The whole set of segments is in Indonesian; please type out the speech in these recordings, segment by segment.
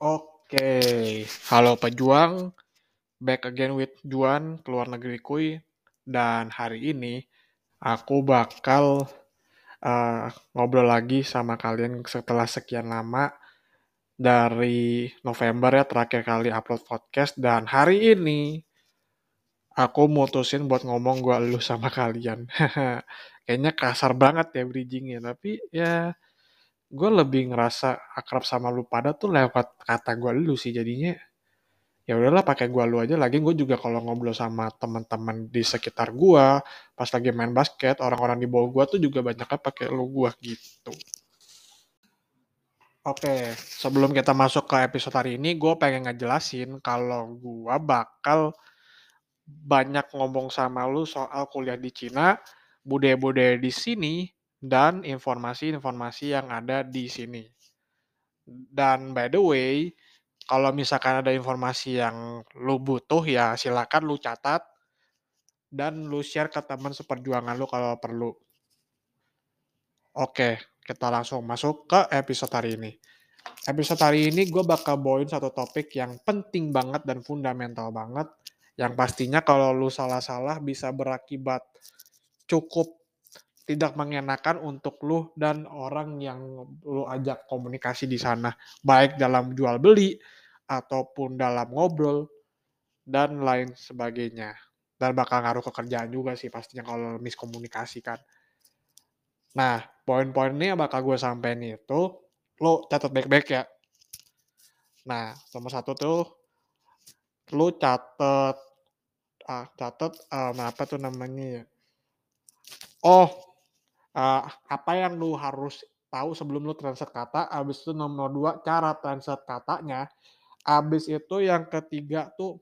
Oke, halo pejuang, back again with Juan, keluar negeri kuy. Dan hari ini aku bakal uh, ngobrol lagi sama kalian setelah sekian lama dari November ya terakhir kali upload podcast dan hari ini aku mutusin buat ngomong gue lu sama kalian. Kayaknya kasar banget ya bridgingnya, tapi ya gue lebih ngerasa akrab sama lu pada tuh lewat kata gue lu sih jadinya. Ya udahlah pakai gue lu aja. Lagi gue juga kalau ngobrol sama teman-teman di sekitar gue pas lagi main basket orang-orang di bawah gue tuh juga banyaknya pakai lu gue gitu. Oke, sebelum kita masuk ke episode hari ini, gue pengen ngejelasin kalau gue bakal banyak ngomong sama lu soal kuliah di Cina, budaya-budaya di sini, dan informasi-informasi yang ada di sini. Dan by the way, kalau misalkan ada informasi yang lu butuh ya silakan lu catat dan lu share ke teman seperjuangan lu kalau perlu. Oke, kita langsung masuk ke episode hari ini. Episode hari ini gue bakal bawain satu topik yang penting banget dan fundamental banget. Yang pastinya kalau lu salah-salah bisa berakibat cukup tidak mengenakan untuk lu dan orang yang lu ajak komunikasi di sana, baik dalam jual beli ataupun dalam ngobrol dan lain sebagainya. Dan bakal ngaruh ke kerjaan juga sih pastinya kalau miskomunikasi kan. Nah, poin-poin ini yang bakal gue sampein itu, lo catat baik-baik ya. Nah, nomor satu tuh, lo catat, ah, catat, um, apa tuh namanya ya? Oh, uh, apa yang lu harus tahu sebelum lu translate kata, abis itu nomor dua cara translate katanya, abis itu yang ketiga tuh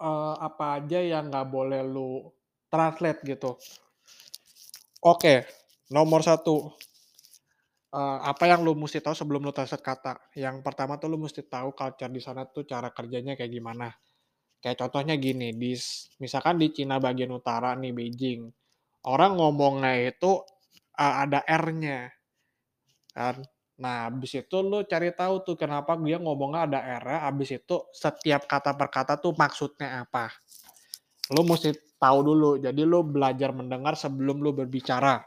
uh, apa aja yang nggak boleh lu translate gitu. Oke, nomor satu uh, apa yang lu mesti tahu sebelum lu translate kata? Yang pertama tuh lu mesti tahu culture di sana tuh cara kerjanya kayak gimana. Kayak contohnya gini, di misalkan di Cina bagian utara nih Beijing, orang ngomongnya itu uh, ada R-nya kan. Nah habis itu lu cari tahu tuh kenapa dia ngomongnya ada R habis itu setiap kata per kata tuh maksudnya apa. Lu mesti tahu dulu jadi lu belajar mendengar sebelum lu berbicara.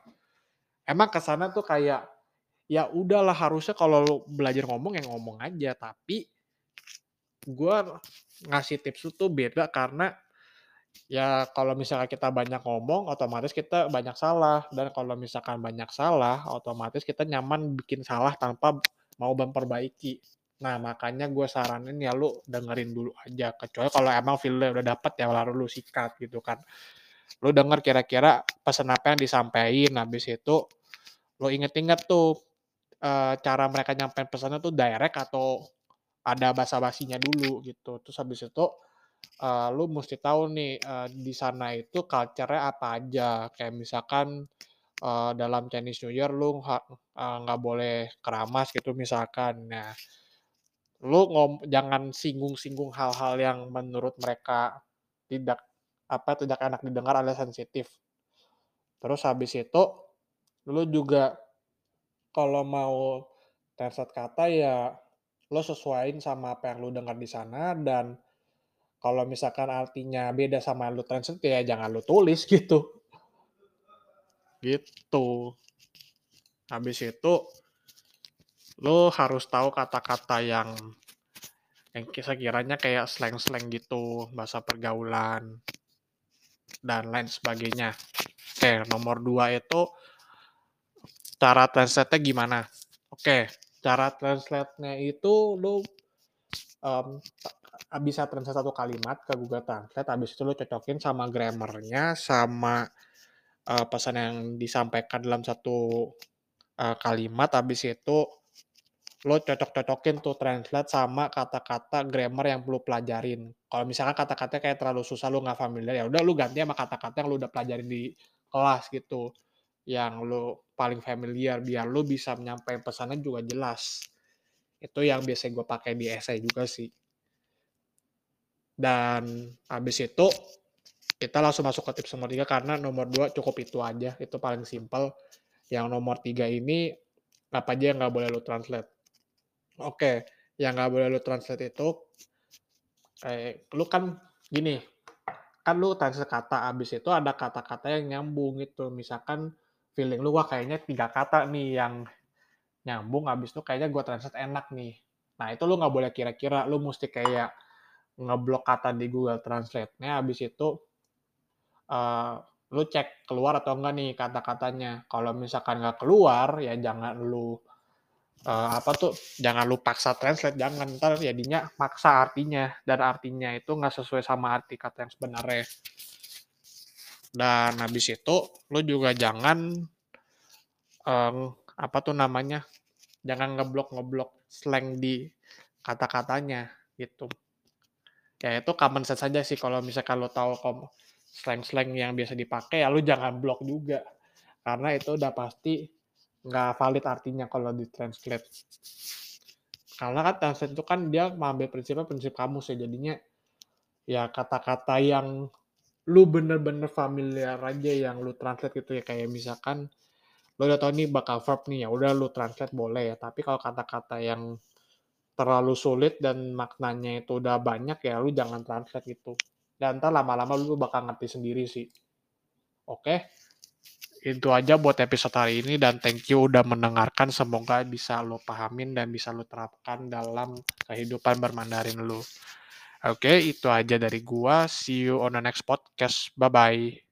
Emang ke sana tuh kayak ya udahlah harusnya kalau lu belajar ngomong ya ngomong aja tapi gue ngasih tips itu beda karena Ya kalau misalnya kita banyak ngomong, otomatis kita banyak salah, dan kalau misalkan banyak salah, otomatis kita nyaman bikin salah tanpa mau memperbaiki. Nah, makanya gue saranin ya lu dengerin dulu aja, kecuali kalau emang feel udah dapet ya lalu lu sikat gitu kan. Lu denger kira-kira pesan apa yang disampaikan, habis itu lu inget-inget tuh, e, cara mereka nyampein pesannya tuh direct atau ada basa-basinya dulu gitu. Terus habis itu uh, lu mesti tahu nih uh, di sana itu culture-nya apa aja. Kayak misalkan uh, dalam Chinese New Year lu nggak uh, boleh keramas gitu misalkan. Nah, lu ngom jangan singgung-singgung hal-hal yang menurut mereka tidak apa tidak enak didengar alias sensitif. Terus habis itu lu juga kalau mau translate kata ya lo sesuaiin sama apa yang lu dengar di sana dan kalau misalkan artinya beda sama lu translate ya jangan lu tulis gitu. Gitu. Habis itu lu harus tahu kata-kata yang yang sekiranya kayak slang-slang gitu, bahasa pergaulan dan lain sebagainya. Oke, nomor dua itu cara translate-nya gimana? Oke, cara translate-nya itu lu um, bisa translate satu kalimat ke Google Translate, habis itu lo cocokin sama grammarnya, sama uh, pesan yang disampaikan dalam satu uh, kalimat, habis itu lo cocok-cocokin tuh translate sama kata-kata grammar yang perlu pelajarin. Kalau misalkan kata-kata kayak terlalu susah lo nggak familiar, ya udah lo ganti sama kata-kata yang lo udah pelajarin di kelas gitu, yang lo paling familiar biar lo bisa menyampaikan pesannya juga jelas. Itu yang biasa gue pakai di essay juga sih. Dan habis itu kita langsung masuk ke tips nomor tiga karena nomor dua cukup itu aja, itu paling simpel. Yang nomor tiga ini apa aja yang nggak boleh lo translate. Oke, yang nggak boleh lu translate itu kayak lu kan gini, kan lu translate kata, abis itu ada kata-kata yang nyambung gitu. Misalkan feeling lu, wah kayaknya 3 kata nih yang nyambung, abis itu kayaknya gua translate enak nih. Nah, itu lu nggak boleh kira-kira, lu musti kayak ngeblok kata di Google Translate-nya, habis itu eee, lu cek keluar atau enggak nih kata-katanya. Kalau misalkan nggak keluar, ya jangan lu, eee, apa tuh, jangan lu paksa translate, jangan, entar jadinya maksa artinya, dan artinya itu nggak sesuai sama arti kata yang sebenarnya. Dan habis itu lu juga jangan, eee, apa tuh namanya, jangan ngeblok-ngeblok slang di kata-katanya, gitu. Ya itu common sense aja sih kalau misalkan lu tahu kom slang-slang yang biasa dipakai, ya lu jangan blok juga. Karena itu udah pasti nggak valid artinya kalau di-translate. Karena kan translate itu kan dia mengambil prinsipnya prinsip kamus ya, jadinya ya kata-kata yang lu bener-bener familiar aja yang lu translate gitu ya, kayak misalkan lu udah tahu nih bakal verb nih, ya udah lu translate boleh ya, tapi kalau kata-kata yang terlalu sulit dan maknanya itu udah banyak, ya lu jangan translate gitu. Dan entar lama-lama lu bakal ngerti sendiri sih. Oke, itu aja buat episode hari ini dan thank you udah mendengarkan. Semoga bisa lu pahamin dan bisa lu terapkan dalam kehidupan bermandarin lu. Oke, itu aja dari gua. See you on the next podcast. Bye-bye.